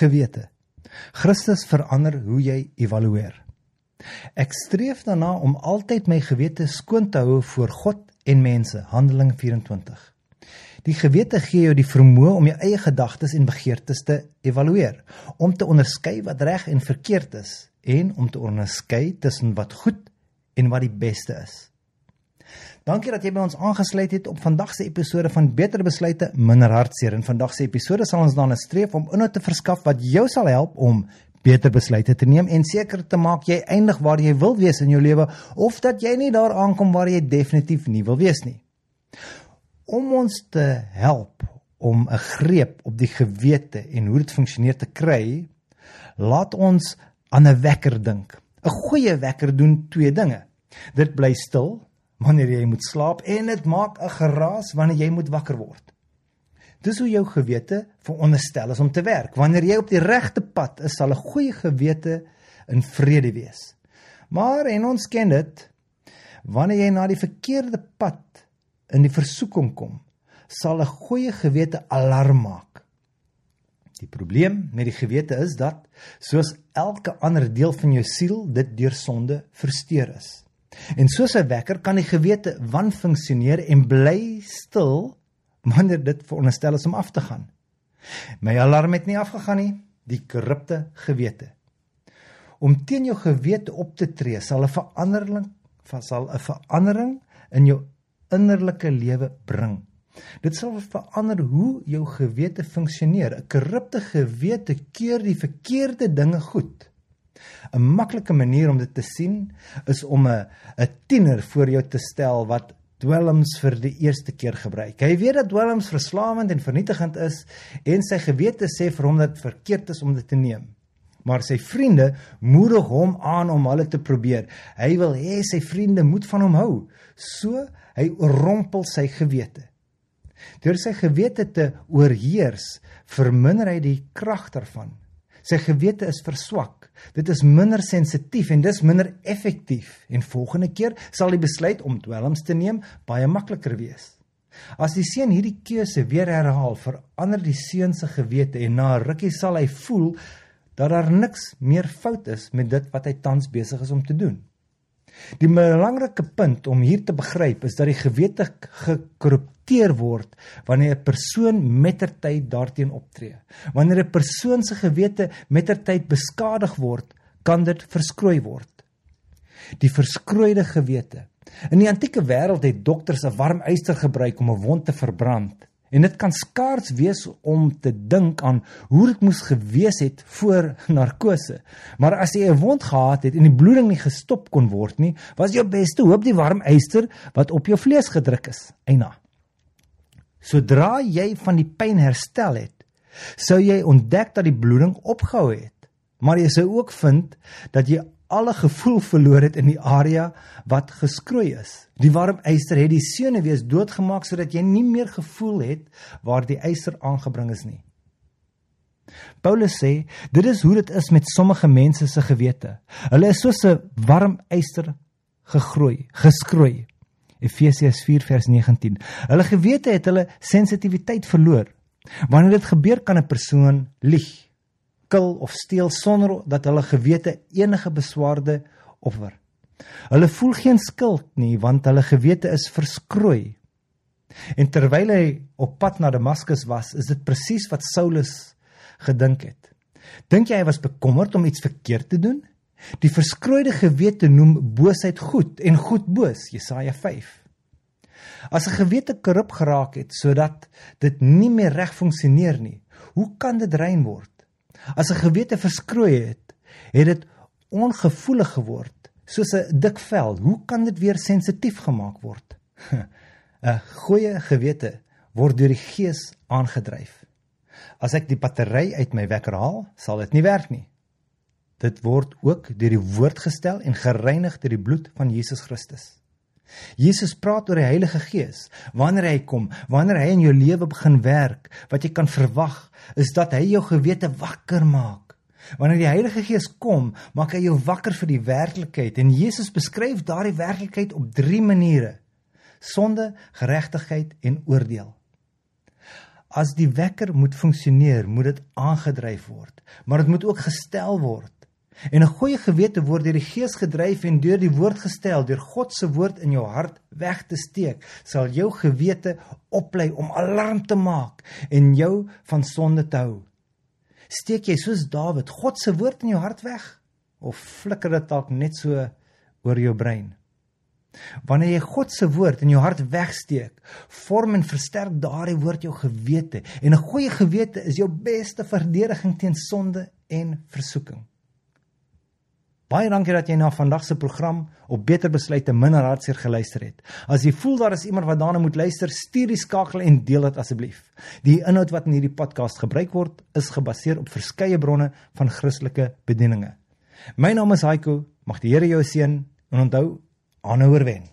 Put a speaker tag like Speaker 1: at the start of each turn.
Speaker 1: gewete. Christus verander hoe jy evalueer. Ek streef daarna om altyd my gewete skoon te hou voor God en mense. Handelinge 24. Die gewete gee jou die vermoë om jou eie gedagtes en begeertes te evalueer, om te onderskei wat reg en verkeerd is en om te onderskei tussen wat goed en wat die beste is. Dankie dat jy by ons aangesluit het op vandag se episode van Beter Besluite Minder Hartseer. In vandag se episode sal ons dan 'n streef om inhoud te verskaf wat jou sal help om beter besluite te neem en seker te maak jy eindig waar jy wil wees in jou lewe of dat jy nie daar aankom waar jy definitief nie wil wees nie. Om ons te help om 'n greep op die gewete en hoe dit funksioneer te kry, laat ons aan 'n wekker dink. 'n Goeie wekker doen twee dinge. Dit bly stil wanneer jy moet slaap en dit maak 'n geraas wanneer jy moet wakker word. Dis hoe jou gewete veronderstel is om te werk. Wanneer jy op die regte pad is, sal 'n goeie gewete in vrede wees. Maar en ons ken dit, wanneer jy na die verkeerde pad in die versoeking kom, sal 'n goeie gewete alarm maak. Die probleem met die gewete is dat soos elke ander deel van jou siel dit deur sonde versteur is. En soos 'n wekker kan die gewete wanfunksioneer en bly stil wanneer dit veronderstel is om af te gaan. My alarm het nie afgegaan nie, die korrupte gewete. Om teen jou gewete op te tree sal 'n verandering sal 'n verandering in jou innerlike lewe bring. Dit sal verander hoe jou gewete funksioneer. 'n Korrupte gewete keur die verkeerde dinge goed. 'n Maklike manier om dit te sien is om 'n 'n tiener voor jou te stel wat dwelms vir die eerste keer gebruik. Hy weet dat dwelms verslawend en vernietigend is en sy gewete sê vir hom dat verkeerd is om dit te neem. Maar sy vriende moedig hom aan om hulle te probeer. Hy wil hê sy vriende moet van hom hou. So hy rompel sy gewete. Deur sy gewete te oorheers, verminder hy die krag daarvan. Sy gewete is verswak. Dit is minder sensitief en dis minder effektief en volgende keer sal die besluit om dwelms te neem baie makliker wees. As die seun hierdie keuse weer herhaal, verander die seun se gewete en na 'n rukkie sal hy voel dat daar niks meer fout is met dit wat hy tans besig is om te doen. Die belangrike punt om hier te begryp is dat die gewete gekorrupteer word wanneer 'n persoon mettertyd daarteen optree. Wanneer 'n persoon se gewete mettertyd beskadig word, kan dit verskroei word. Die verskroeide gewete. In die antieke wêreld het dokters 'n warm yster gebruik om 'n wond te verbrand. En dit kan skaars wees om te dink aan hoe dit moes gewees het voor narkose. Maar as jy 'n wond gehad het en die bloeding nie gestop kon word nie, was jou beste hoop die warm yster wat op jou vlees gedruk is. Eina. Sodra jy van die pyn herstel het, sou jy ontdek dat die bloeding opgehou het. Maar jy sou ook vind dat jy alle gevoel verloor het in die area wat geskroei is. Die warm yster het die senuwees doodgemaak sodat jy nie meer gevoel het waar die yster aangebring is nie. Paulus sê, dit is hoe dit is met sommige mense se gewete. Hulle is soos 'n warm yster gegroei, geskroei. Efesiërs 4 vers 19. Hulle gewete het hulle sensitiwiteit verloor. Wanneer dit gebeur kan 'n persoon lieg kil of steel sonder dat hulle gewete enige beswaarde offer. Hulle voel geen skuld nie want hulle gewete is verskroei. En terwyl hy op pad na Damaskus was, is dit presies wat Saulus gedink het. Dink jy hy was bekommerd om iets verkeerd te doen? Die verskroeide gewete noem boosheid goed en goed boos, Jesaja 5. As 'n gewete korrup geraak het sodat dit nie meer reg funksioneer nie, hoe kan dit rein word? As 'n gewete verskroei het, het dit ongevoelig geword, soos 'n dik vel. Hoe kan dit weer sensitief gemaak word? 'n Goeie gewete word deur die Gees aangedryf. As ek die battery uit my wekker haal, sal dit nie werk nie. Dit word ook deur die woord gestel en gereinig deur die bloed van Jesus Christus. Jesus praat oor die Heilige Gees. Wanneer hy kom, wanneer hy in jou lewe begin werk, wat jy kan verwag, is dat hy jou gewete wakker maak. Wanneer die Heilige Gees kom, maak hy jou wakker vir die werklikheid en Jesus beskryf daardie werklikheid op 3 maniere: sonde, geregtigheid en oordeel. As die wekker moet funksioneer, moet dit aangedryf word, maar dit moet ook gestel word. En 'n goeie gewete word deur die Gees gedryf en deur die woord gestel, deur God se woord in jou hart weg te steek, sal jou gewete oplei om alarm te maak en jou van sonde te hou. Steek jy soos Dawid God se woord in jou hart weg of flikker dit dalk net so oor jou brein? Wanneer jy God se woord in jou hart wegsteek, vorm en versterk daardie woord jou gewete en 'n goeie gewete is jou beste verdediging teen sonde en versoeking. Baie dankie dat jy na vandag se program op Beter Besluite Minder Hartseer geluister het. As jy voel daar is iemand wat daarna moet luister, stuur die skakel en deel dit asseblief. Die inhoud wat in hierdie podcast gebruik word, is gebaseer op verskeie bronne van Christelike bedieninge. My naam is Haiko. Mag die Here jou seën en onthou, aanhou oorwen.